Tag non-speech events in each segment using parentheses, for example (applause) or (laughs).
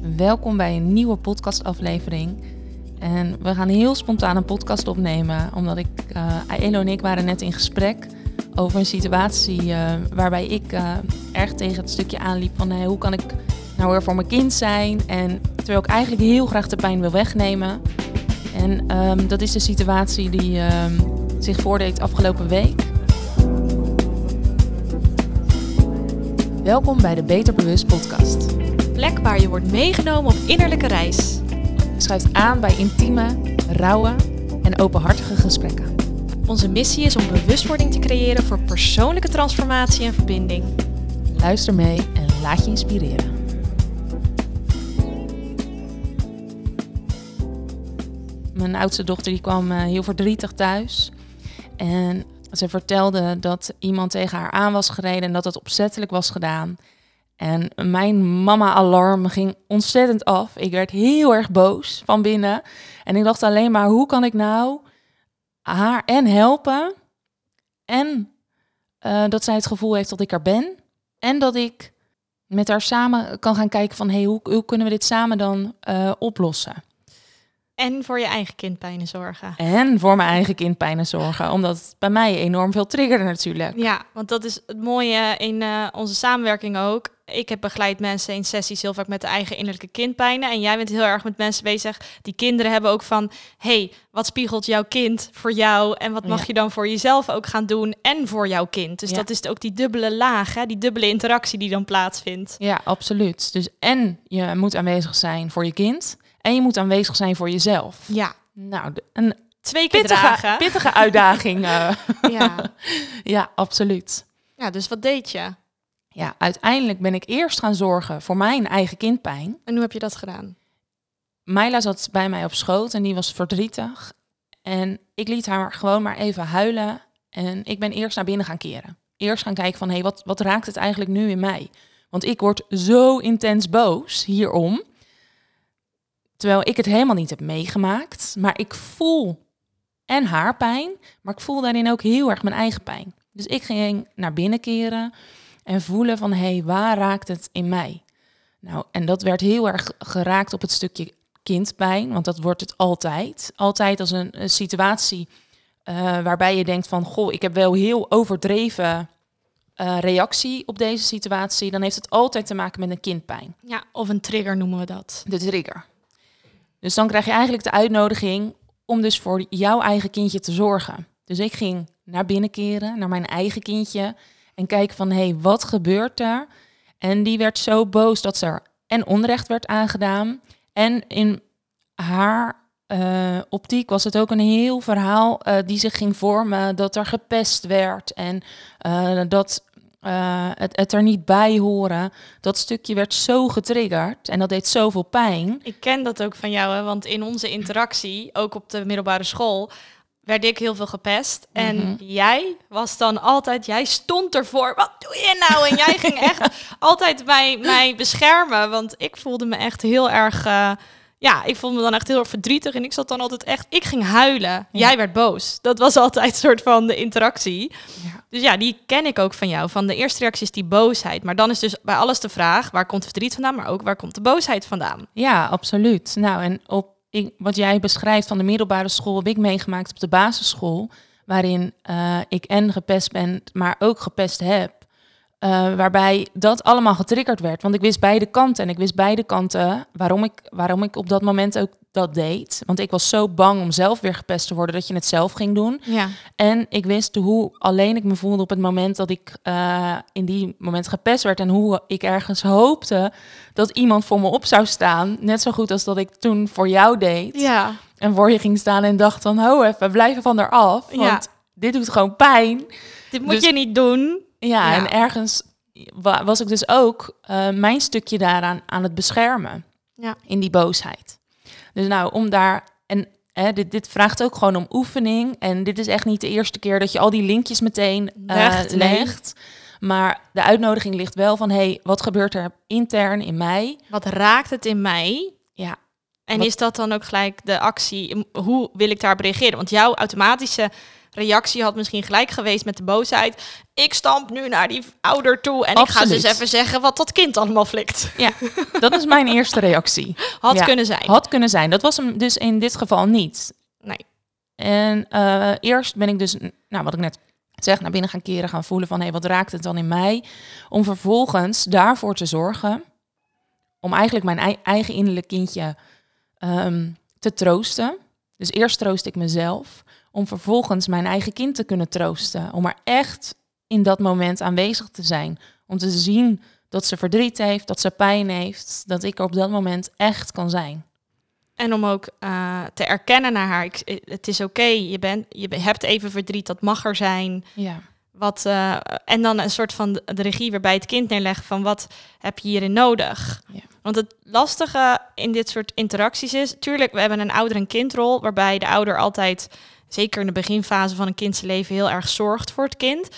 Welkom bij een nieuwe podcastaflevering. En we gaan heel spontaan een podcast opnemen, omdat ik, uh, Elo en ik waren net in gesprek over een situatie uh, waarbij ik uh, erg tegen het stukje aanliep van hey, hoe kan ik nou weer voor mijn kind zijn en terwijl ik eigenlijk heel graag de pijn wil wegnemen. En um, dat is de situatie die um, zich voordeed afgelopen week. Welkom bij de Beter Bewust podcast. Plek waar je wordt meegenomen op innerlijke reis. Schuift aan bij intieme, rauwe en openhartige gesprekken. Onze missie is om bewustwording te creëren voor persoonlijke transformatie en verbinding. Luister mee en laat je inspireren. Mijn oudste dochter die kwam heel verdrietig thuis. En ze vertelde dat iemand tegen haar aan was gereden en dat het opzettelijk was gedaan. En mijn mama-alarm ging ontzettend af. Ik werd heel erg boos van binnen. En ik dacht alleen maar, hoe kan ik nou haar en helpen? En uh, dat zij het gevoel heeft dat ik er ben. En dat ik met haar samen kan gaan kijken van, hey, hoe, hoe kunnen we dit samen dan uh, oplossen? En voor je eigen kindpijnen zorgen. En voor mijn eigen kindpijnen zorgen. Omdat het bij mij enorm veel triggerde natuurlijk. Ja, want dat is het mooie in uh, onze samenwerking ook. Ik heb begeleid mensen in sessies heel vaak met de eigen innerlijke kindpijnen. En jij bent heel erg met mensen bezig die kinderen hebben ook van... hey, wat spiegelt jouw kind voor jou? En wat mag ja. je dan voor jezelf ook gaan doen en voor jouw kind? Dus ja. dat is ook die dubbele laag, hè? die dubbele interactie die dan plaatsvindt. Ja, absoluut. Dus en je moet aanwezig zijn voor je kind... En je moet aanwezig zijn voor jezelf. Ja. Nou, een twee keer pittige, dragen. pittige uitdaging. uh. (laughs) Ja. (laughs) ja, absoluut. Ja, dus wat deed je? Ja, uiteindelijk ben ik eerst gaan zorgen voor mijn eigen kindpijn. En hoe heb je dat gedaan? Myla zat bij mij op schoot en die was verdrietig. En ik liet haar gewoon maar even huilen. En ik ben eerst naar binnen gaan keren. Eerst gaan kijken van, hé, hey, wat, wat raakt het eigenlijk nu in mij? Want ik word zo intens boos hierom. Terwijl ik het helemaal niet heb meegemaakt. Maar ik voel en haar pijn, maar ik voel daarin ook heel erg mijn eigen pijn. Dus ik ging naar binnen keren en voelen van, hé, hey, waar raakt het in mij? Nou, en dat werd heel erg geraakt op het stukje kindpijn, want dat wordt het altijd. Altijd als een, een situatie uh, waarbij je denkt van, goh, ik heb wel heel overdreven uh, reactie op deze situatie. Dan heeft het altijd te maken met een kindpijn. Ja, of een trigger noemen we dat. De trigger. Dus dan krijg je eigenlijk de uitnodiging om dus voor jouw eigen kindje te zorgen. Dus ik ging naar binnen keren, naar mijn eigen kindje en kijken van, hé, hey, wat gebeurt er? En die werd zo boos dat ze er en onrecht werd aangedaan. En in haar uh, optiek was het ook een heel verhaal uh, die zich ging vormen, dat er gepest werd en uh, dat het, het er niet bij horen. Dat stukje werd zo getriggerd en dat deed zoveel pijn. Ik ken dat ook van jou, hè? want in onze interactie, ook op de middelbare school, werd ik heel veel gepest. Mm -hmm. En jij was dan altijd, jij stond ervoor. Wat doe je nou? En jij ging echt (laughs) altijd mij, mij beschermen, want ik voelde me echt heel erg. Uh, ja, ik voelde me dan echt heel erg verdrietig en ik zat dan altijd echt, ik ging huilen. Ja. Jij werd boos. Dat was altijd een soort van de interactie. Ja. Dus ja, die ken ik ook van jou. Van de eerste reactie is die boosheid. Maar dan is dus bij alles de vraag, waar komt verdriet vandaan, maar ook waar komt de boosheid vandaan? Ja, absoluut. Nou, en op wat jij beschrijft van de middelbare school heb ik meegemaakt op de basisschool, waarin uh, ik en gepest ben, maar ook gepest heb. Uh, waarbij dat allemaal getriggerd werd. Want ik wist beide kanten. En ik wist beide kanten waarom ik, waarom ik op dat moment ook dat deed. Want ik was zo bang om zelf weer gepest te worden dat je het zelf ging doen. Ja. En ik wist hoe alleen ik me voelde op het moment dat ik uh, in die moment gepest werd. En hoe ik ergens hoopte dat iemand voor me op zou staan. Net zo goed als dat ik toen voor jou deed. Ja. En voor je ging staan en dacht van, ho even, blijven van eraf. Want Ja. dit doet gewoon pijn. Dit moet Dus- je niet doen. Ja, Ja. en ergens wa- was ik dus ook eh, mijn stukje daaraan aan het beschermen. Ja. In die boosheid. Dus nou, om daar... En hè, dit, dit vraagt ook gewoon om oefening. En dit is echt niet de eerste keer dat je al die linkjes meteen Legt, nee. legt. Maar de uitnodiging ligt wel van... hey, wat gebeurt er intern in mij? Wat raakt het in mij? Ja, En Wat- is dat dan ook gelijk de actie? Hoe wil ik daarop reageren? Want jouw automatische reactie had misschien gelijk geweest met de boosheid. Ik stamp nu naar die ouder toe en ik ga dus even zeggen wat dat kind allemaal flikt. Ja, dat is mijn eerste reactie. (laughs) Had Ja, kunnen zijn. Had kunnen zijn. Dat was hem dus in dit geval niet. Nee. En eh, eerst ben ik dus, nou wat ik net zeg, naar binnen gaan keren, gaan voelen van hé, hey, wat raakt het dan in mij? Om vervolgens daarvoor te zorgen, om eigenlijk mijn ei- eigen innerlijk kindje ehm, te troosten. Dus eerst troost ik mezelf, om vervolgens mijn eigen kind te kunnen troosten. Om er echt in dat moment aanwezig te zijn. Om te zien dat ze verdriet heeft, dat ze pijn heeft, dat ik er op dat moment echt kan zijn. En om ook eh, te erkennen naar haar. Ik, het is oké, je, bent, je hebt even verdriet, dat mag er zijn. Ja. Wat, eh, en dan een soort van de, de regie weer bij het kind neerleggen van wat heb je hierin nodig. Ja. Want het lastige in dit soort interacties is, tuurlijk, we hebben een ouder- en kindrol, waarbij de ouder altijd, zeker in de beginfase van een kind zijn leven, heel erg zorgt voor het kind.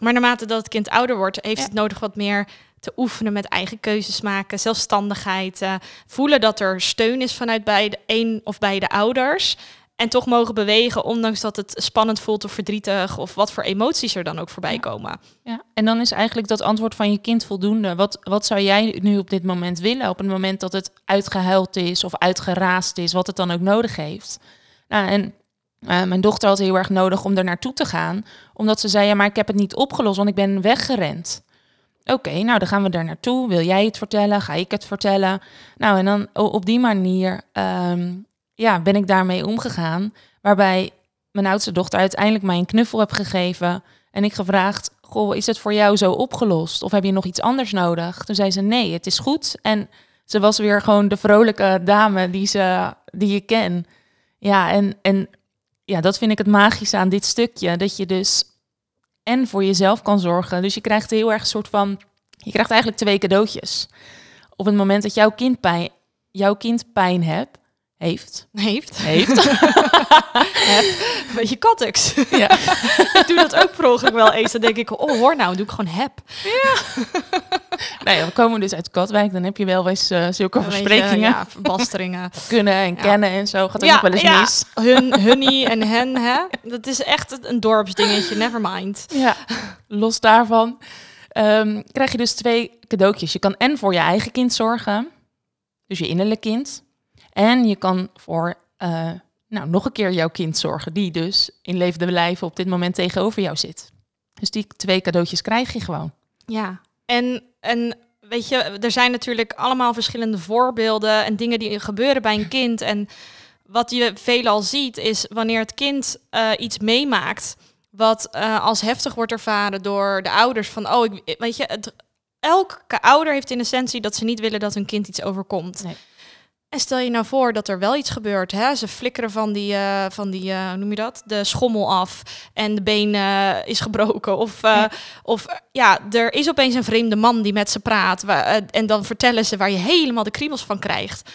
Maar naarmate dat het kind ouder wordt, heeft Ja. het nodig wat meer te oefenen met eigen keuzes maken, zelfstandigheid, eh, voelen dat er steun is vanuit beide, een of beide ouders. En toch mogen bewegen, ondanks dat het spannend voelt of verdrietig of wat voor emoties er dan ook voorbij Ja. komen. Ja, en dan is eigenlijk dat antwoord van je kind voldoende. Wat, wat zou jij nu op dit moment willen? Op het moment dat het uitgehuild is of uitgeraasd is, wat het dan ook nodig heeft. Nou, en eh, mijn dochter had heel erg nodig om er naartoe te gaan, omdat ze zei: Ja, maar ik heb het niet opgelost, want ik ben weggerend. Oké, nou dan gaan we daar naartoe. Wil jij het vertellen? Ga ik het vertellen? Nou, en dan op die manier ehm, ja, ben ik daarmee omgegaan. Waarbij mijn oudste dochter uiteindelijk mij een knuffel heb gegeven. En ik gevraagd, goh, is het voor jou zo opgelost? Of heb je nog iets anders nodig? Toen zei ze, nee, het is goed. En ze was weer gewoon de vrolijke dame die, ze, die je ken. Ja, en, en ja, dat vind ik het magische aan dit stukje. Dat je dus en voor jezelf kan zorgen. Dus je krijgt heel erg een soort van... Je krijgt eigenlijk twee cadeautjes. Op het moment dat jouw kind pijn, jouw kind pijn hebt, heeft, Heeft. heeft, (laughs) Heb. Een beetje katteks. ja, (laughs) ik doe dat ook per ongeluk wel eens. Dan denk ik, oh hoor nou, doe ik gewoon heb. (laughs) Nou ja, we komen dus uit Katwijk. Dan heb je wel eens eh, zulke Een beetje, versprekingen. ja, verbasteringen. Kunnen en Ja. kennen en zo. Gaat ook wel eens ja. mis. Hun, hunnie en hen, hè. Dat is echt een dorpsdingetje, never mind. Ja, los daarvan ehm, krijg je dus twee cadeautjes. Je kan en voor je eigen kind zorgen, dus je innerlijk kind. En je kan voor eh, nou, nog een keer jouw kind zorgen, die dus in levende lijven op dit moment tegenover jou zit. Dus die twee cadeautjes krijg je gewoon. Ja, en, en weet je, er zijn natuurlijk allemaal verschillende voorbeelden en dingen die gebeuren bij een kind. En wat je veelal ziet is wanneer het kind eh, iets meemaakt wat eh, als heftig wordt ervaren door de ouders van, oh, ik, weet je, het, elke ouder heeft in essentie dat ze niet willen dat hun kind iets overkomt. Nee. En stel je nou voor dat er wel iets gebeurt. Hè? Ze flikkeren van die, eh, van die eh, hoe noem je dat? De schommel af. En de been eh, is gebroken. Of, Ja. of ja, er is opeens een vreemde man die met ze praat. wa- eh, en dan vertellen ze waar je helemaal de kriebels van krijgt.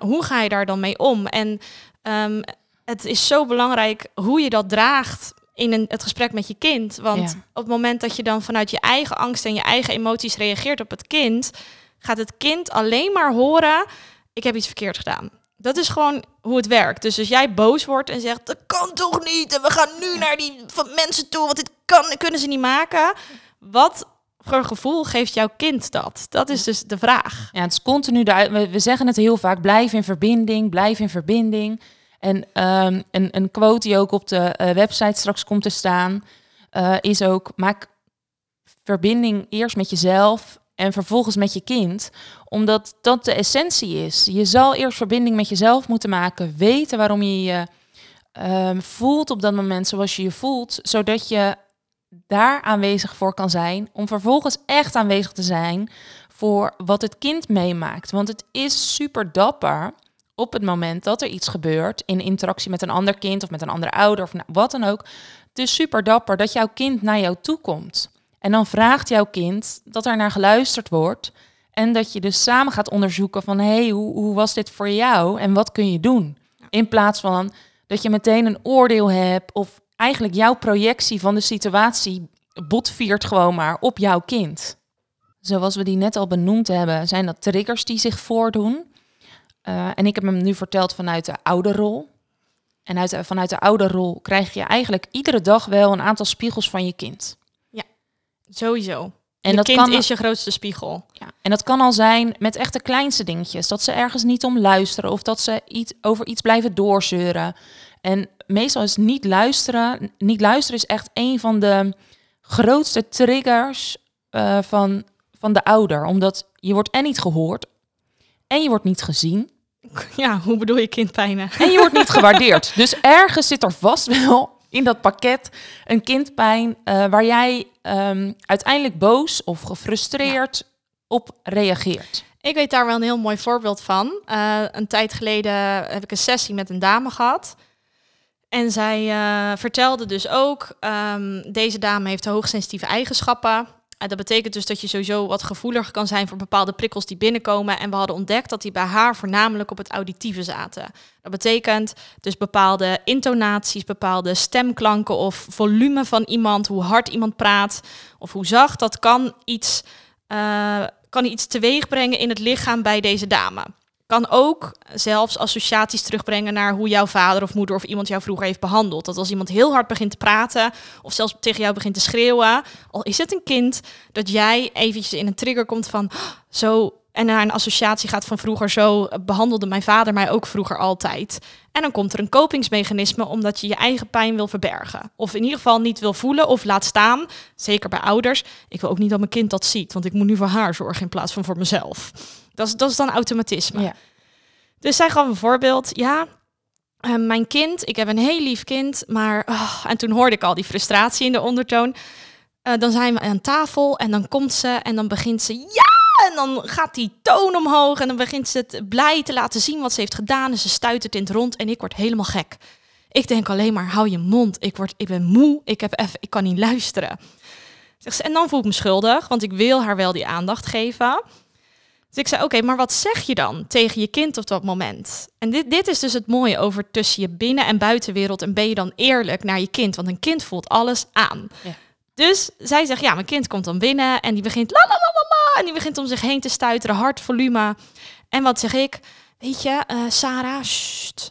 Hoe ga je daar dan mee om? En ehm, het is zo belangrijk hoe je dat draagt in een, het gesprek met je kind. Want Ja. op het moment dat je dan vanuit je eigen angst en je eigen emoties reageert op het kind, gaat het kind alleen maar horen: ik heb iets verkeerd gedaan. Dat is gewoon hoe het werkt. Dus als jij boos wordt en zegt: dat kan toch niet? En we gaan nu naar die van mensen toe, want dit kan, kunnen ze niet maken. Wat voor gevoel geeft jouw kind dat? Dat is dus de vraag. Ja, het is continu. We, we zeggen het heel vaak: blijf in verbinding, blijf in verbinding. En ehm, een, een quote die ook op de eh, website straks komt te staan, eh, is ook: maak verbinding eerst met jezelf en vervolgens met je kind, omdat dat de essentie is. Je zal eerst verbinding met jezelf moeten maken, weten waarom je je ehm, voelt op dat moment zoals je je voelt, zodat je daar aanwezig voor kan zijn, om vervolgens echt aanwezig te zijn voor wat het kind meemaakt. Want het is super dapper op het moment dat er iets gebeurt in interactie met een ander kind of met een andere ouder of nou, wat dan ook. Het is super dapper dat jouw kind naar jou toe komt. En dan vraagt jouw kind dat er naar geluisterd wordt. En dat je dus samen gaat onderzoeken van... hé, hey, hoe, hoe was dit voor jou en wat kun je doen? In plaats van dat je meteen een oordeel hebt... of eigenlijk jouw projectie van de situatie botviert gewoon maar op jouw kind. Zoals we die net al benoemd hebben, zijn dat triggers die zich voordoen. Uh, en ik heb hem nu verteld vanuit de ouderrol. en uit, de- vanuit de ouderrol krijg je eigenlijk iedere dag wel een aantal spiegels van je kind. Sowieso. En je dat kind kan, is je grootste spiegel. ja, en dat kan al zijn met echt de kleinste dingetjes. Dat ze ergens niet om luisteren of dat ze iets, over iets blijven doorzeuren. En meestal is niet luisteren. Niet luisteren is echt een van de grootste triggers eh, van, van de ouder. Omdat je wordt en niet gehoord en je wordt niet gezien. (laughs) Ja, hoe bedoel je kindpijnen? En je wordt niet (laughs) gewaardeerd. Dus ergens zit er vast wel in dat pakket een kindpijn eh, waar jij ehm, uiteindelijk boos of gefrustreerd op reageert. Ik weet daar wel een heel mooi voorbeeld van. Eh, een tijd geleden heb ik een sessie met een dame gehad. En zij eh, vertelde dus ook, ehm, deze dame heeft hoogsensitieve eigenschappen. Dat betekent dus dat je sowieso wat gevoeliger kan zijn voor bepaalde prikkels die binnenkomen. En we hadden ontdekt dat die bij haar voornamelijk op het auditieve zaten. Dat betekent dus bepaalde intonaties, bepaalde stemklanken of volume van iemand, hoe hard iemand praat of hoe zacht. Dat kan iets, eh, kan iets teweeg brengen in het lichaam bij deze dame. Kan ook zelfs associaties terugbrengen naar hoe jouw vader of moeder of iemand jou vroeger heeft behandeld. Dat als iemand heel hard begint te praten of zelfs tegen jou begint te schreeuwen, al is het een kind, dat jij eventjes in een trigger komt van "Oh, zo en naar een associatie gaat van vroeger zo behandelde mijn vader mij ook vroeger altijd. En dan komt er een kopingsmechanisme omdat je je eigen pijn wil verbergen. Of in ieder geval niet wil voelen of laat staan. Zeker bij ouders. Ik wil ook niet dat mijn kind dat ziet, want ik moet nu voor haar zorgen in plaats van voor mezelf. Dat is, dat is dan automatisme. Ja. Dus zij gaf een voorbeeld. Ja, eh, mijn kind, ik heb een heel lief kind, maar... ah, en toen hoorde ik al die frustratie in de ondertoon. Eh, dan zijn we aan tafel en dan komt ze en dan begint ze... Ja! En dan gaat die toon omhoog en dan begint ze het blij te laten zien wat ze heeft gedaan. En ze stuitert in het rond en ik word helemaal gek. Ik denk alleen maar, hou je mond. Ik, word, ik ben moe, ik, heb even, ik kan niet luisteren. Zegt ze, en dan voel ik me schuldig, want ik wil haar wel die aandacht geven. Dus ik zei, oké, maar wat zeg je dan tegen je kind op dat moment? En dit, dit is dus het mooie over tussen je binnen- en buitenwereld. En ben je dan eerlijk naar je kind? Want een kind voelt alles aan. Ja. Dus zij zegt, ja, mijn kind komt dan binnen en die begint la la la la la. En die begint om zich heen te stuiteren, hard volume. En wat zeg ik? Weet je, eh, Sarah,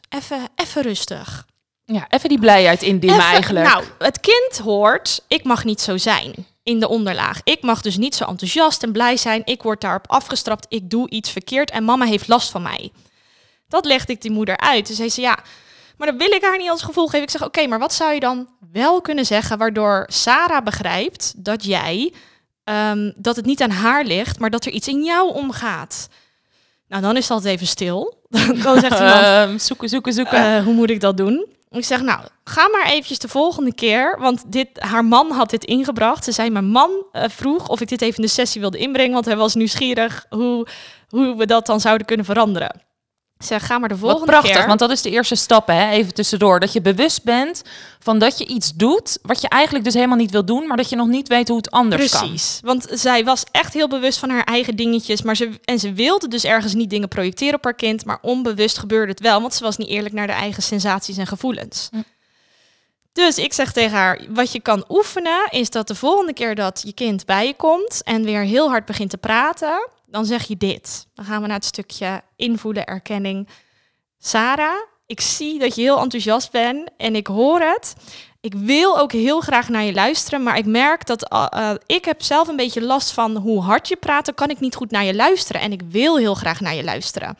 even, even rustig. Ja, even die blijheid indimmen Even- eigenlijk. Nou, het kind hoort, ik mag niet zo zijn in de onderlaag. Ik mag dus niet zo enthousiast en blij zijn. Ik word daarop afgestrapt. Ik doe iets verkeerd en mama heeft last van mij. Dat legde ik die moeder uit. Dus zei, ja, maar dat wil ik haar niet als gevoel geven. Ik zeg, oké, maar wat zou je dan wel kunnen zeggen... waardoor Sarah begrijpt dat jij, ehm, dat het niet aan haar ligt... maar dat er iets in jou omgaat. Nou, dan is altijd even stil. (laughs) dan zegt iemand, Ehm, zoeken, zoeken, zoeken. eh, hoe moet ik dat doen? Ik zeg, nou, ga maar eventjes de volgende keer, want dit, haar man had dit ingebracht. Ze zei, mijn man eh, vroeg of ik dit even in de sessie wilde inbrengen, want hij was nieuwsgierig hoe, hoe we dat dan zouden kunnen veranderen. Zeg, ga maar de Wat volgende prachtig, keer. want dat is de eerste stap, hè? even tussendoor. Dat je bewust bent van dat je iets doet wat je eigenlijk dus helemaal niet wil doen, maar dat je nog niet weet hoe het anders kan. Precies, want zij was echt heel bewust van haar eigen dingetjes, maar ze, en ze wilde dus ergens niet dingen projecteren op haar kind, maar onbewust gebeurde het wel, want ze was niet eerlijk naar de eigen sensaties en gevoelens. Hm. Dus ik zeg tegen haar, wat je kan oefenen is dat de volgende keer dat je kind bij je komt en weer heel hard begint te praten, dan zeg je dit. Dan gaan we naar het stukje invoelen, erkenning. Sarah, ik zie dat je heel enthousiast bent en ik hoor het. Ik wil ook heel graag naar je luisteren, maar ik merk dat eh, eh, ik heb zelf een beetje last van hoe hard je praat, dan kan ik niet goed naar je luisteren. En ik wil heel graag naar je luisteren.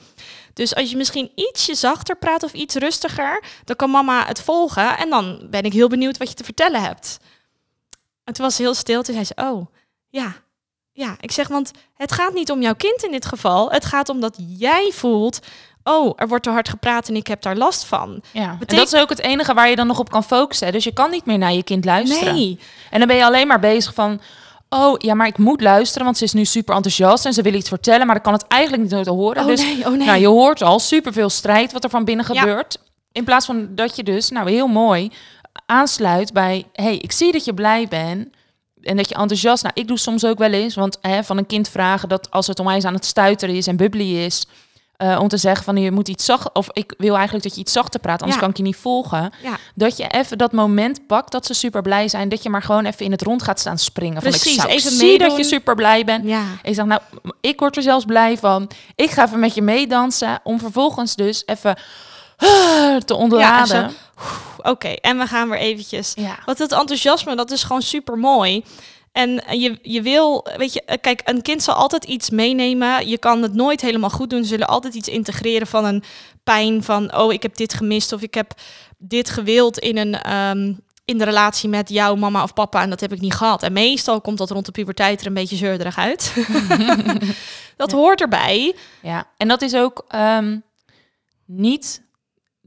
Dus als je misschien ietsje zachter praat of iets rustiger, dan kan mama het volgen. En dan ben ik heel benieuwd wat je te vertellen hebt. En toen was heel stil. Toen zei ze, oh, ja, ja. Ik zeg, want het gaat niet om jouw kind in dit geval. Het gaat om dat jij voelt, oh, er wordt te hard gepraat en ik heb daar last van. Ja. En dat is ook het enige waar je dan nog op kan focussen. Dus je kan niet meer naar je kind luisteren. Nee, En dan ben je alleen maar bezig van... Oh, ja, maar ik moet luisteren, want ze is nu super enthousiast... en ze wil iets vertellen, maar ik kan het eigenlijk niet te horen. oh dus nee, oh nee. nou, je hoort al superveel strijd wat er van binnen Ja. gebeurt. In plaats van dat je dus, nou heel mooi, aansluit bij... hey, ik zie dat je blij bent en dat je enthousiast... Nou, ik doe soms ook wel eens, want hè, van een kind vragen... dat als het onwijs aan het stuiteren is en bubbly is... eh, om te zeggen van je moet iets zacht... of ik wil eigenlijk dat je iets zachter praat, anders Ja. kan ik je niet volgen. Ja. Dat je even dat moment pakt dat ze super blij zijn... dat je maar gewoon even in het rond gaat staan springen. van, Precies, ik even zie dat je super blij bent. Ja. Ik zeg, nou, ik word er zelfs blij van. Ik ga even met je meedansen om vervolgens dus even (gasps) te ontladen. Ja, Oké, en we gaan weer eventjes. Ja. Want het enthousiasme, dat is gewoon super mooi. En je, je wil, weet je, kijk, een kind zal altijd iets meenemen. Je kan het nooit helemaal goed doen. Ze zullen altijd iets integreren van een pijn van, oh, ik heb dit gemist of ik heb dit gewild in een ehm, in de relatie met jouw mama of papa en dat heb ik niet gehad. En meestal komt dat rond de puberteit er een beetje zeurderig uit. (laughs) dat hoort erbij. Ja, en dat is ook ehm, niet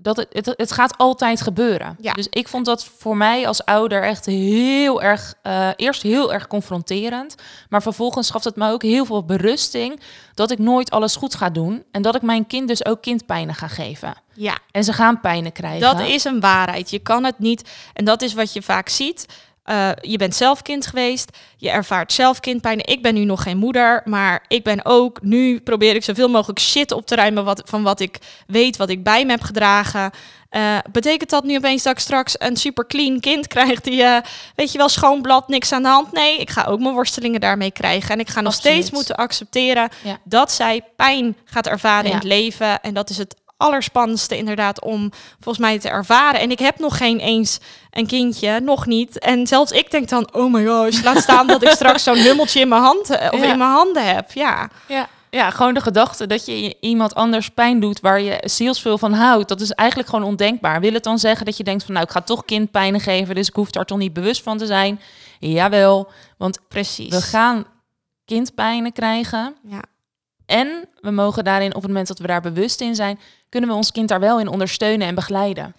dat het, het, het gaat altijd gebeuren. Ja. Dus ik vond dat voor mij als ouder echt heel erg, eh, eerst heel erg confronterend. Maar vervolgens gaf het me ook heel veel berusting dat ik nooit alles goed ga doen. En dat ik mijn kind dus ook kindpijnen ga geven. Ja. En ze gaan pijnen krijgen. Dat is een waarheid. Je kan het niet. En dat is wat je vaak ziet. Uh, je bent zelf kind geweest, je ervaart zelf kindpijn. Ik ben nu nog geen moeder, maar ik ben ook nu probeer ik zoveel mogelijk shit op te ruimen wat, van wat ik weet, wat ik bij me heb gedragen. Uh, betekent dat nu opeens dat ik straks een super clean kind krijg die, uh, weet je wel, schoon blad, niks aan de hand? Nee, ik ga ook mijn worstelingen daarmee krijgen. En ik ga nog Absoluut. steeds moeten accepteren Ja. dat zij pijn gaat ervaren in het leven. En dat is het allerspannendste inderdaad om volgens mij te ervaren. En ik heb nog geen eens een kindje, nog niet. En zelfs ik denk dan, oh my gosh, laat staan dat ik (laughs) straks zo'n hummeltje in mijn hand eh, of Ja. in mijn handen heb. Ja, Ja. ja, gewoon de gedachte dat je iemand anders pijn doet waar je zielsveel van houdt. Dat is eigenlijk gewoon ondenkbaar. Wil het dan zeggen dat je denkt van nou, ik ga toch kindpijnen geven, dus ik hoef daar toch niet bewust van te zijn? Jawel, want precies. we gaan kindpijnen krijgen. Ja. En we mogen daarin, op het moment dat we daar bewust in zijn, kunnen we ons kind daar wel in ondersteunen en begeleiden.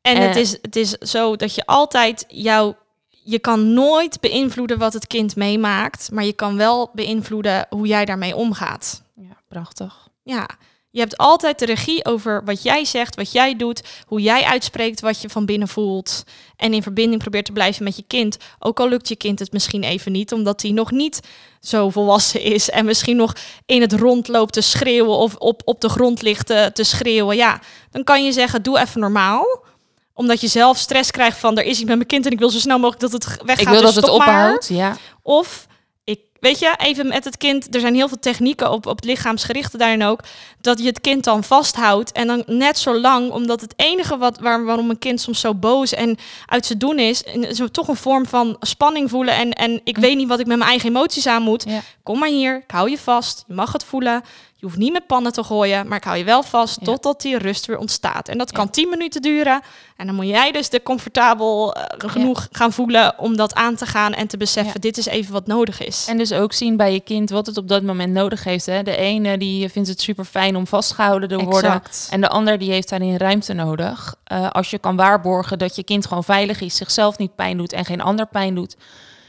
En Eh. het, is, het is zo dat je altijd jouw. Je kan nooit beïnvloeden wat het kind meemaakt, maar je kan wel beïnvloeden hoe jij daarmee omgaat. Ja, prachtig. Ja, je hebt altijd de regie over wat jij zegt, wat jij doet, hoe jij uitspreekt wat je van binnen voelt. En in verbinding probeert te blijven met je kind. Ook al lukt je kind het misschien even niet, omdat hij nog niet zo volwassen is en misschien nog in het rond loopt te schreeuwen of op, op de grond ligt te, te schreeuwen. Ja, dan kan je zeggen, doe even normaal omdat je zelf stress krijgt van er is iets met mijn kind en ik wil zo snel mogelijk dat het weggaat. Ik wil dus dat het ophoudt. Ja. Of weet je, even met het kind. Er zijn heel veel technieken op, op het lichaamsgerichte daarin ook. Dat je het kind dan vasthoudt. En dan net zo lang, omdat het enige wat, waar, waarom een kind soms zo boos en uit zijn doen is. en Zo toch een vorm van spanning voelen. En, en ik weet niet wat ik met mijn eigen emoties aan moet. Ja. Kom maar hier, ik hou je vast. Je mag het voelen. Je hoeft niet met pannen te gooien, maar ik hou je wel vast Ja. totdat die rust weer ontstaat. En dat Ja. kan 10 minuten duren. En dan moet jij dus de comfortabel eh, genoeg gaan voelen om dat aan te gaan en te beseffen, dit is even wat nodig is. En dus ook zien bij je kind wat het op dat moment nodig heeft. Hè. De ene die vindt het super fijn om vastgehouden te worden. Exact. En de ander die heeft daarin ruimte nodig. Eh, als je kan waarborgen dat je kind gewoon veilig is, zichzelf niet pijn doet en geen ander pijn doet.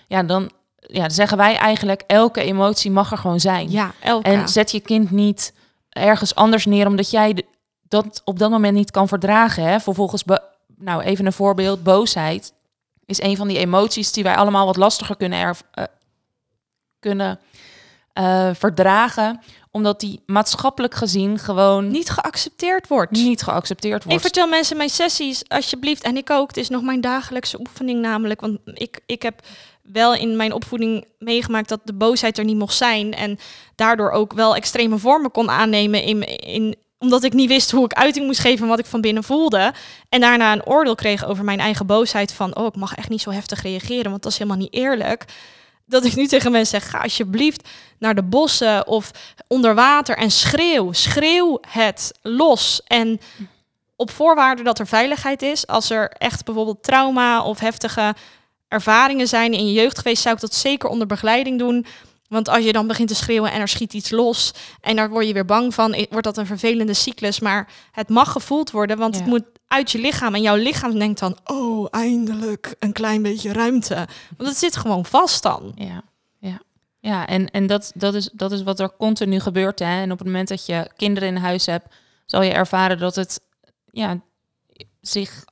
Ja, dan, ja, dan zeggen wij eigenlijk, elke emotie mag er gewoon zijn. ja, elke. En zet je kind niet ergens anders neer omdat jij de- dat op dat moment niet kan verdragen. Hè? Vervolgens, nou even een voorbeeld, boosheid is een van die emoties die wij allemaal wat lastiger kunnen, erv- eh, kunnen eh, verdragen, omdat die maatschappelijk gezien gewoon niet, niet geaccepteerd wordt. geaccepteerd Ik wordt. vertel mensen mijn sessies, alsjeblieft. En ik ook. Het is nog mijn dagelijkse oefening namelijk. Want ik, ik heb wel in mijn opvoeding meegemaakt dat de boosheid er niet mocht zijn. En daardoor ook wel extreme vormen kon aannemen. In, in, omdat ik niet wist hoe ik uiting moest geven en wat ik van binnen voelde. En daarna een oordeel kreeg over mijn eigen boosheid. Van, oh, ik mag echt niet zo heftig reageren, want dat is helemaal niet eerlijk. Dat ik nu tegen mensen zeg, ga alsjeblieft naar de bossen of onder water en schreeuw. Schreeuw het los. En op voorwaarde dat er veiligheid is. Als er echt bijvoorbeeld trauma of heftige ervaringen zijn in je jeugd geweest, zou ik dat zeker onder begeleiding doen. Want als je dan begint te schreeuwen en er schiet iets los en daar word je weer bang van, wordt dat een vervelende cyclus. Maar het mag gevoeld worden, want het moet uit je lichaam. En jouw lichaam denkt dan, oh, eindelijk een klein beetje ruimte. Want het zit gewoon vast dan. Ja, ja. ja en, en dat, dat, is, dat is wat er continu gebeurt. Hè? En op het moment dat je kinderen in huis hebt, zal je ervaren dat het ja, zich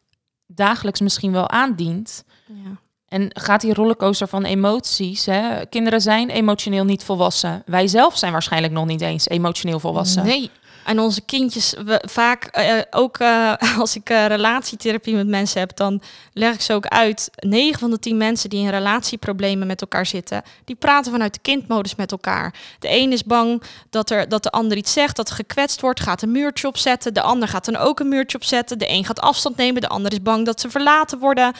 dagelijks misschien wel aandient. Ja. En gaat die rollercoaster van emoties. Hè? Kinderen zijn emotioneel niet volwassen. Wij zelf zijn waarschijnlijk nog niet eens emotioneel volwassen. Nee. En onze kindjes, we, vaak eh, ook eh, (laughs) als ik eh, relatietherapie met mensen heb, dan leg ik ze ook uit. 9 van de 10 mensen die in relatieproblemen met elkaar zitten, die praten vanuit de kindmodus met elkaar. De een is bang dat, er, dat de ander iets zegt, dat er gekwetst wordt, gaat een muurtje opzetten. De ander gaat dan ook een muurtje opzetten. De een gaat afstand nemen, de ander is bang dat ze verlaten worden.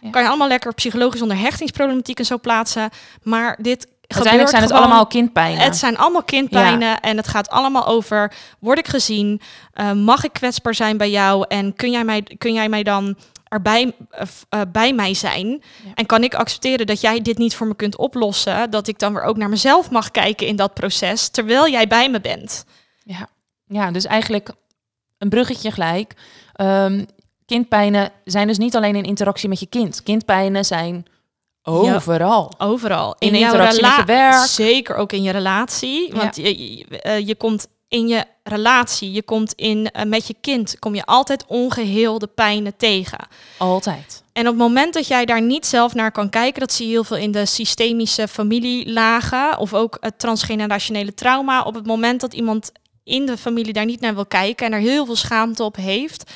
Ja. Kan je allemaal lekker psychologisch onder hechtingsproblematiek en zo plaatsen. Maar dit Uiteindelijk zijn het gewoon- allemaal kindpijnen. het zijn allemaal kindpijnen en het gaat allemaal over: word ik gezien? Eh, mag ik kwetsbaar zijn bij jou? En kun jij mij, kun jij mij dan erbij eh, eh, bij mij zijn? Ja. En kan ik accepteren dat jij dit niet voor me kunt oplossen? Dat ik dan weer ook naar mezelf mag kijken in dat proces, terwijl jij bij me bent. Ja. ja, dus eigenlijk een bruggetje gelijk. Ehm, kindpijnen zijn dus niet alleen in interactie met je kind. Kindpijnen zijn overal. Overal. In jouw je rela- werk. Zeker ook in je relatie. Want je, je, eh, je komt in je relatie, je komt in, eh, met je kind, kom je altijd ongeheelde pijnen tegen. Altijd. En op het moment dat jij daar niet zelf naar kan kijken, dat zie je heel veel in de systemische familielagen of ook het transgenerationele trauma. Op het moment dat iemand in de familie daar niet naar wil kijken en er heel veel schaamte op heeft,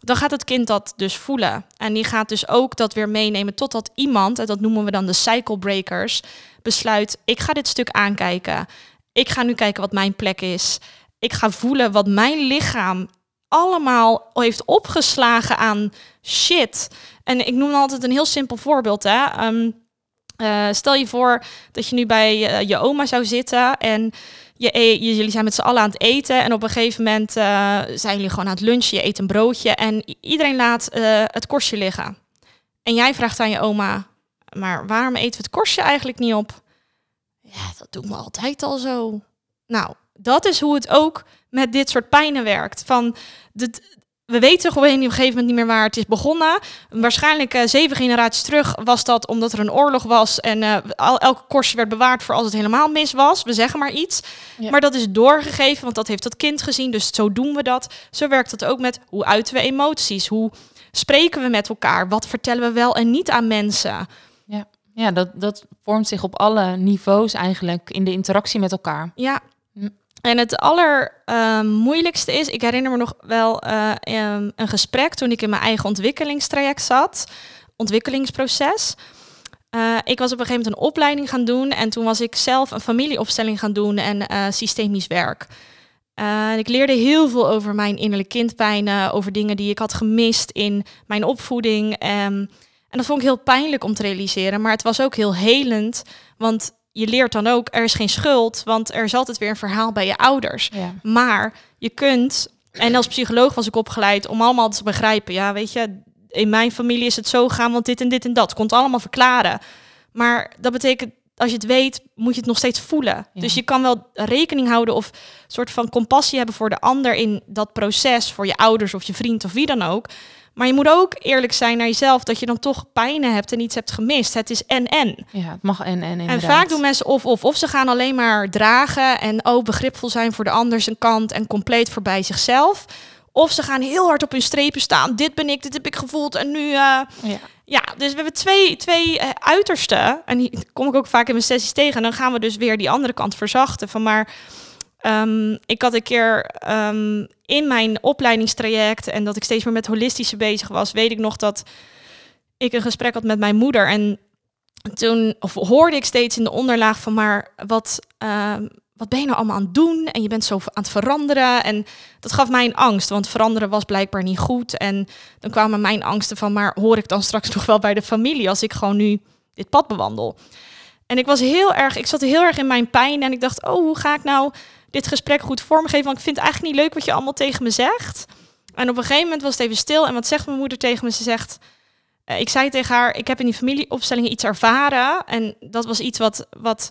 dan gaat het kind dat dus voelen. En die gaat dus ook dat weer meenemen totdat iemand, en dat noemen we dan de cycle breakers, besluit: ik ga dit stuk aankijken. Ik ga nu kijken wat mijn plek is. Ik ga voelen wat mijn lichaam allemaal heeft opgeslagen aan shit. En ik noem altijd een heel simpel voorbeeld. Hè? Ehm, eh, stel je voor dat je nu bij eh, je oma zou zitten en je, e- je- jullie zijn met z'n allen aan het eten. En op een gegeven moment eh, zijn jullie gewoon aan het lunchen. Je eet een broodje en iedereen laat eh, het korstje liggen. En jij vraagt aan je oma, maar waarom eten we het korstje eigenlijk niet op? Ja, dat doen we altijd al zo. Nou, dat is hoe het ook met dit soort pijnen werkt. Van dit, we weten gewoon op een gegeven moment niet meer waar het is begonnen. Waarschijnlijk eh, zeven generaties terug was dat omdat er een oorlog was en eh, al, elke korstje werd bewaard voor als het helemaal mis was. We zeggen maar iets. Ja. Maar dat is doorgegeven, want dat heeft dat kind gezien. Dus zo doen we dat. Zo werkt het ook met hoe uiten we emoties? Hoe spreken we met elkaar? Wat vertellen we wel en niet aan mensen? Ja, dat, dat vormt zich op alle niveaus eigenlijk in de interactie met elkaar. Ja. En het allermoeilijkste is, ik herinner me nog wel eh, em, een gesprek toen ik in mijn eigen ontwikkelingstraject zat, ontwikkelingsproces. Eh, ik was op een gegeven moment een opleiding gaan doen en toen was ik zelf een familieopstelling gaan doen en eh, systemisch werk. Ik leerde heel veel over mijn innerlijke kindpijnen, over dingen die ik had gemist in mijn opvoeding. Ehm, en dat vond ik heel pijnlijk om te realiseren, maar het was ook heel helend, want je leert dan ook, er is geen schuld, want er is altijd weer een verhaal bij je ouders. Ja. Maar je kunt, en als psycholoog was ik opgeleid om allemaal te begrijpen, ja, weet je, in mijn familie is het zo gaan, want dit en dit en dat. Het allemaal verklaren. Maar dat betekent, als je het weet, moet je het nog steeds voelen. Ja. Dus je kan wel rekening houden of een soort van compassie hebben voor de ander in dat proces, voor je ouders of je vriend of wie dan ook. Maar je moet ook eerlijk zijn naar jezelf dat je dan toch pijnen hebt en iets hebt gemist. Het is en-en. ja, het mag en en En inderdaad. vaak doen mensen of of of ze gaan alleen maar dragen en oh begripvol zijn voor de ander zijn kant en compleet voorbij zichzelf. Of ze gaan heel hard op hun strepen staan. Dit ben ik, dit heb ik gevoeld en nu. eh, Ja. ja, dus we hebben twee, twee eh, uitersten. En die kom ik ook vaak in mijn sessies tegen. En dan gaan we dus weer die andere kant verzachten. Van maar ehm, ik had een keer ehm, in mijn opleidingstraject en dat ik steeds meer met holistische bezig was, weet ik nog dat ik een gesprek had met mijn moeder. En toen hoorde ik steeds in de onderlaag van maar wat, ehm, wat ben je nou allemaal aan het doen? En je bent zo aan het veranderen. En dat gaf mij een angst, want veranderen was blijkbaar niet goed. En dan kwamen mijn angsten van, maar hoor ik dan straks (laughs) nog wel bij de familie als ik gewoon nu dit pad bewandel? En ik was heel erg, ik zat heel erg in mijn pijn en ik dacht, oh, hoe ga ik nou dit gesprek goed vormgeven? Want ik vind het eigenlijk niet leuk wat je allemaal tegen me zegt. En op een gegeven moment was het even stil en wat zegt mijn moeder tegen me? Ze zegt, eh, ik zei tegen haar, ik heb in die familieopstellingen iets ervaren en dat was iets wat, wat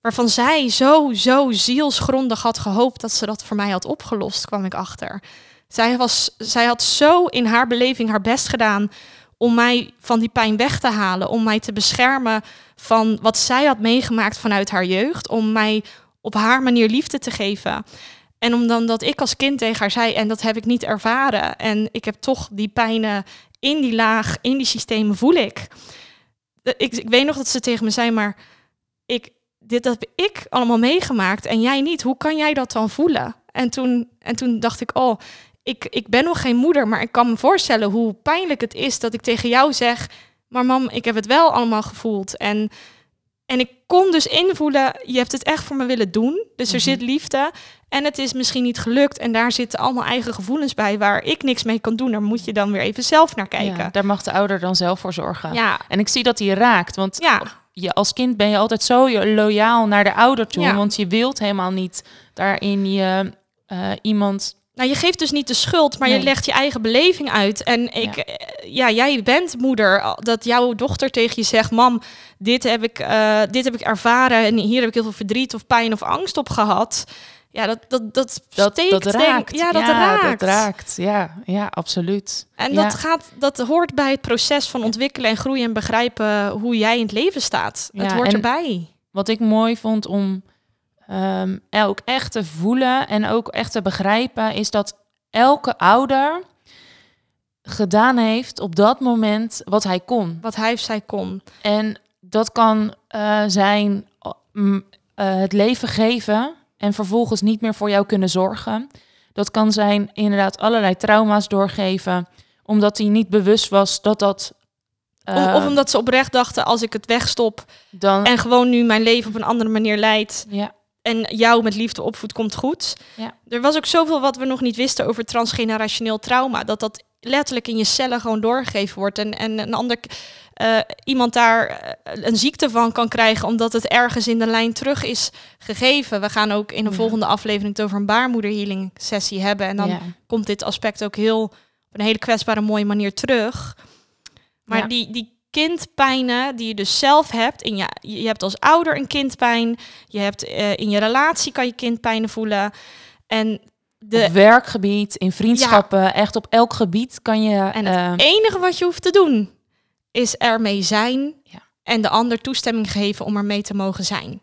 waarvan zij zo, zo zielsgrondig had gehoopt dat ze dat voor mij had opgelost, kwam ik achter. Zij, was, zij had zo in haar beleving haar best gedaan om mij van die pijn weg te halen, om mij te beschermen van wat zij had meegemaakt vanuit haar jeugd, om mij op haar manier liefde te geven. En om dan dat ik als kind tegen haar zei, en dat heb ik niet ervaren. En ik heb toch die pijnen in die laag, in die systemen voel ik. De- Ik, ik weet nog dat ze tegen me zei, maar ik, dit heb ik allemaal meegemaakt en jij niet. Hoe kan jij dat dan voelen? En toen, en toen dacht ik, oh, ik, ik ben nog geen moeder, maar ik kan me voorstellen hoe pijnlijk het is dat ik tegen jou zeg, maar mam, ik heb het wel allemaal gevoeld. En, en ik kon dus invoelen, je hebt het echt voor me willen doen. Dus er Mhm. zit liefde. En het is misschien niet gelukt. En daar zitten allemaal eigen gevoelens bij waar ik niks mee kan doen. Daar moet je dan weer even zelf naar kijken. Ja, daar mag de ouder dan zelf voor zorgen. Ja, En ik zie dat hij raakt, want ja, je, als kind ben je altijd zo loyaal naar de ouder toe, Ja. want je wilt helemaal niet daarin je eh, iemand. Nou, je geeft dus niet de schuld, maar je legt je eigen beleving uit. En ik, ja. ja, jij bent moeder. Dat jouw dochter tegen je zegt: Mam, dit heb, ik, eh, dit heb ik ervaren. En hier heb ik heel veel verdriet of pijn of angst op gehad. Ja, dat, dat, dat, Dat, steekt, dat denk- raakt. Ja, dat raakt. dat raakt. Ja, ja absoluut. En Ja. dat, gaat, dat hoort bij het proces van ontwikkelen en groeien en begrijpen hoe jij in het leven staat. het hoort erbij. Wat ik mooi vond om ehm, ook echt te voelen en ook echt te begrijpen, is dat elke ouder gedaan heeft op dat moment wat hij kon. Wat hij of zij kon. En dat kan eh, zijn eh, het leven geven en vervolgens niet meer voor jou kunnen zorgen. Dat kan zijn inderdaad allerlei trauma's doorgeven, omdat hij niet bewust was dat dat. Of, of omdat ze oprecht dachten, als ik het wegstop dan. en gewoon nu mijn leven op een andere manier leid, ja, en jou met liefde opvoedt, komt goed. Ja. Er was ook zoveel wat we nog niet wisten over transgenerationeel trauma. Dat dat letterlijk in je cellen gewoon doorgegeven wordt. En, en een ander eh, iemand daar eh, een ziekte van kan krijgen omdat het ergens in de lijn terug is gegeven. We gaan ook in een Ja. volgende aflevering het over een baarmoederhealing sessie hebben. En dan ja. komt dit aspect ook heel op een hele kwetsbare, mooie manier terug. Maar die, die kindpijnen die je dus zelf hebt, in je, je hebt als ouder een kindpijn, je hebt eh, in je relatie kan je kindpijnen voelen. En de, op werkgebied, in vriendschappen, echt op elk gebied kan je. En het eh, enige wat je hoeft te doen is ermee zijn Ja. en de ander toestemming geven om ermee te mogen zijn.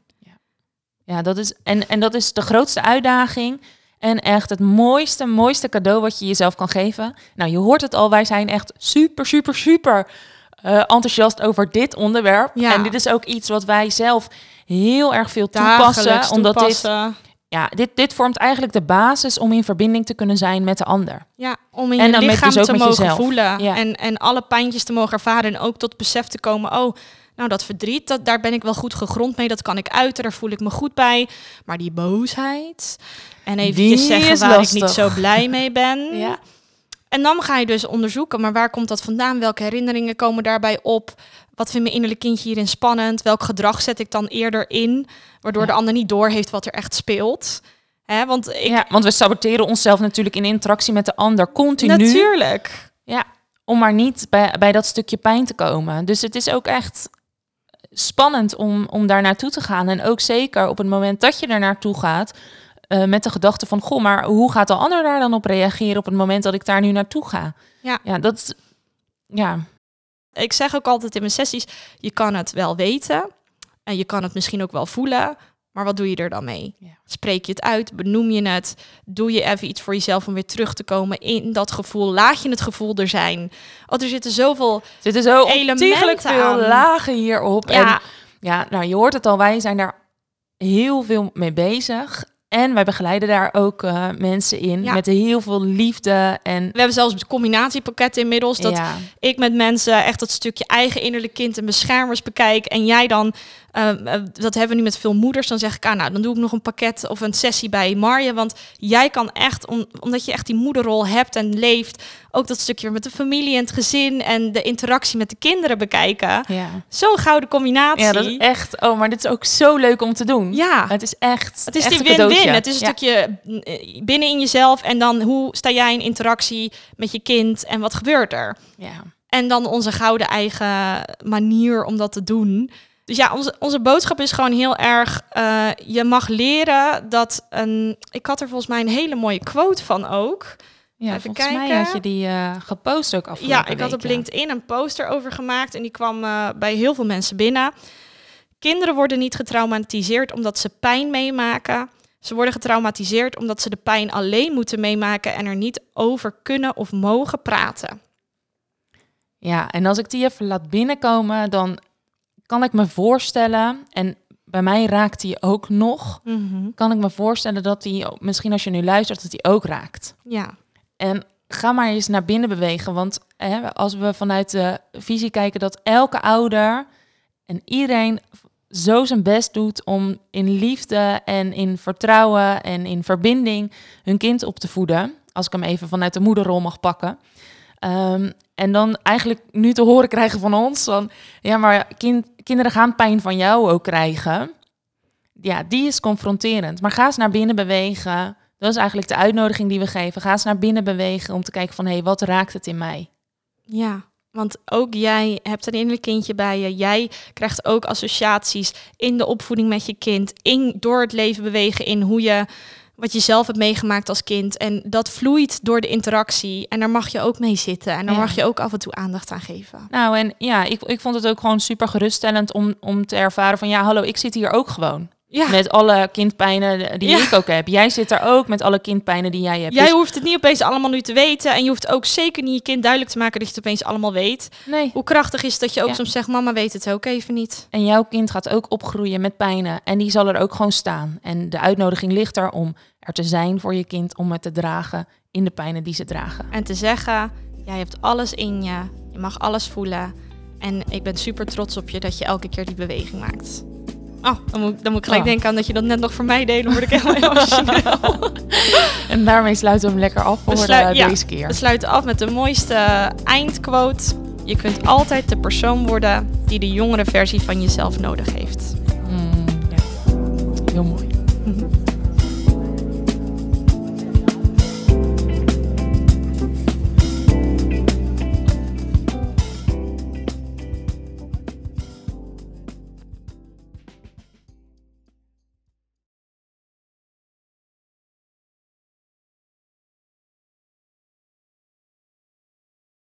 ja, dat is, en, en dat is de grootste uitdaging. En echt het mooiste, mooiste cadeau wat je jezelf kan geven. Nou, je hoort het al, wij zijn echt super, super, super eh, enthousiast over dit onderwerp. Ja. En dit is ook iets wat wij zelf heel erg veel Dagelijks toepassen. Omdat dit, ja, dit, dit vormt eigenlijk de basis om in verbinding te kunnen zijn met de ander. Ja, om in En je lichaam dus te mogen jezelf. voelen. Ja. En, en alle pijntjes te mogen ervaren. En ook tot besef te komen. Oh, nou dat verdriet, dat, daar ben ik wel goed gegrond mee. Dat kan ik uiten, daar voel ik me goed bij. Maar die boosheid. En even Die zeggen waar ik niet zo blij (laughs) mee ben. Ja. En dan ga je dus onderzoeken. Maar waar komt dat vandaan? Welke herinneringen komen daarbij op? Wat vindt mijn innerlijk kindje hierin spannend? Welk gedrag zet ik dan eerder in? Waardoor Ja. de ander niet doorheeft wat er echt speelt. Hè, want ik... ja, want we saboteren onszelf natuurlijk in interactie met de ander continu. Natuurlijk. Ja, om maar niet bij, bij dat stukje pijn te komen. Dus het is ook echt spannend om, om daar naartoe te gaan. En ook zeker op het moment dat je er naartoe gaat... eh, met de gedachte van, goh, maar hoe gaat de ander daar dan op reageren... op het moment dat ik daar nu naartoe ga? Ja. Ja, dat... Ja, Ik zeg ook altijd in mijn sessies, je kan het wel weten en je kan het misschien ook wel voelen, maar wat doe je er dan mee? Ja. Spreek je het uit? Benoem je het? Doe je even iets voor jezelf om weer terug te komen in dat gevoel? Laat je het gevoel er zijn? Oh, er zitten zoveel... er zitten zo Elementen veel aan. lagen hierop. En Ja, Ja, nou, je hoort het al, wij zijn daar heel veel mee bezig. En wij begeleiden daar ook eh, mensen in Ja. met heel veel liefde en we hebben zelfs combinatiepakketten inmiddels, dat ja, ik met mensen echt dat stukje eigen innerlijk kind en beschermers bekijk. En jij dan, dat hebben we nu met veel moeders, dan zeg ik, ah, nou, dan doe ik nog een pakket of een sessie bij Marje. Want jij kan echt, om, omdat je echt die moederrol hebt en leeft, ook dat stukje met de familie en het gezin en de interactie met de kinderen bekijken. ja. Zo'n gouden combinatie. ja, dat is echt. Oh, maar dit is ook zo leuk om te doen. Ja. het is echt. Het is echt die win-win. Het is een Ja. stukje eh, binnen in jezelf en dan hoe sta jij in interactie met je kind en wat gebeurt er? Ja. En dan onze gouden eigen manier om dat te doen. Dus ja, onze, onze boodschap is gewoon heel erg... eh, je mag leren dat een... Ik had er volgens mij een hele mooie quote van ook. Ja, Even volgens mij kijken. had je die eh, gepost ook afgelopen Ja, ik had op ja. LinkedIn een poster over gemaakt... en die kwam eh, bij heel veel mensen binnen. Kinderen worden niet getraumatiseerd omdat ze pijn meemaken. Ze worden getraumatiseerd omdat ze de pijn alleen moeten meemaken... en er niet over kunnen of mogen praten. Ja, en als ik die even laat binnenkomen, dan kan ik me voorstellen. En bij mij raakt die ook nog. Mhm. Kan ik me voorstellen dat die, misschien als je nu luistert, dat die ook raakt. Ja. En ga maar eens naar binnen bewegen. Want hè, als we vanuit de visie kijken dat elke ouder en iedereen zo zijn best doet om in liefde en in vertrouwen en in verbinding hun kind op te voeden. Als ik hem even vanuit de moederrol mag pakken. Ehm, en dan eigenlijk nu te horen krijgen van ons van ja, maar kind, kinderen gaan pijn van jou ook krijgen. Ja, die is confronterend. Maar ga eens naar binnen bewegen. Dat is eigenlijk de uitnodiging die we geven. Ga eens naar binnen bewegen om te kijken van hé, hey, wat raakt het in mij? Ja, want ook jij hebt een innerlijk kindje bij je. Jij krijgt ook associaties in de opvoeding met je kind. In, door het leven bewegen in hoe je wat je zelf hebt meegemaakt als kind. En dat vloeit door de interactie. En daar mag je ook mee zitten. En daar Ja. mag je ook af en toe aandacht aan geven. Nou, en ja, ik, ik vond het ook gewoon super geruststellend om, om te ervaren van ja, hallo, ik zit hier ook gewoon. Ja, Met alle kindpijnen die Ja. ik ook heb. Jij zit er ook met alle kindpijnen die jij hebt. jij Dus- hoeft het niet opeens allemaal nu te weten. En je hoeft ook zeker niet je kind duidelijk te maken dat je het opeens allemaal weet. nee. Hoe krachtig is dat je ook Ja. soms zegt, mama weet het ook even niet. En jouw kind gaat ook opgroeien met pijnen. En die zal er ook gewoon staan. En de uitnodiging ligt er om er te zijn voor je kind. Om het te dragen in de pijnen die ze dragen. En te zeggen, jij hebt alles in je. Je mag alles voelen. En ik ben super trots op je dat je elke keer die beweging maakt. Oh, dan moet, dan moet ik gelijk Oh. denken aan dat je dat net nog voor mij deed. Dan word ik helemaal (laughs) emotioneel. En daarmee sluiten we hem lekker af voor eh, ja. deze keer. We sluiten af met de mooiste eindquote. Je kunt altijd de persoon worden die de jongere versie van jezelf nodig heeft. Mm, ja. Heel mooi.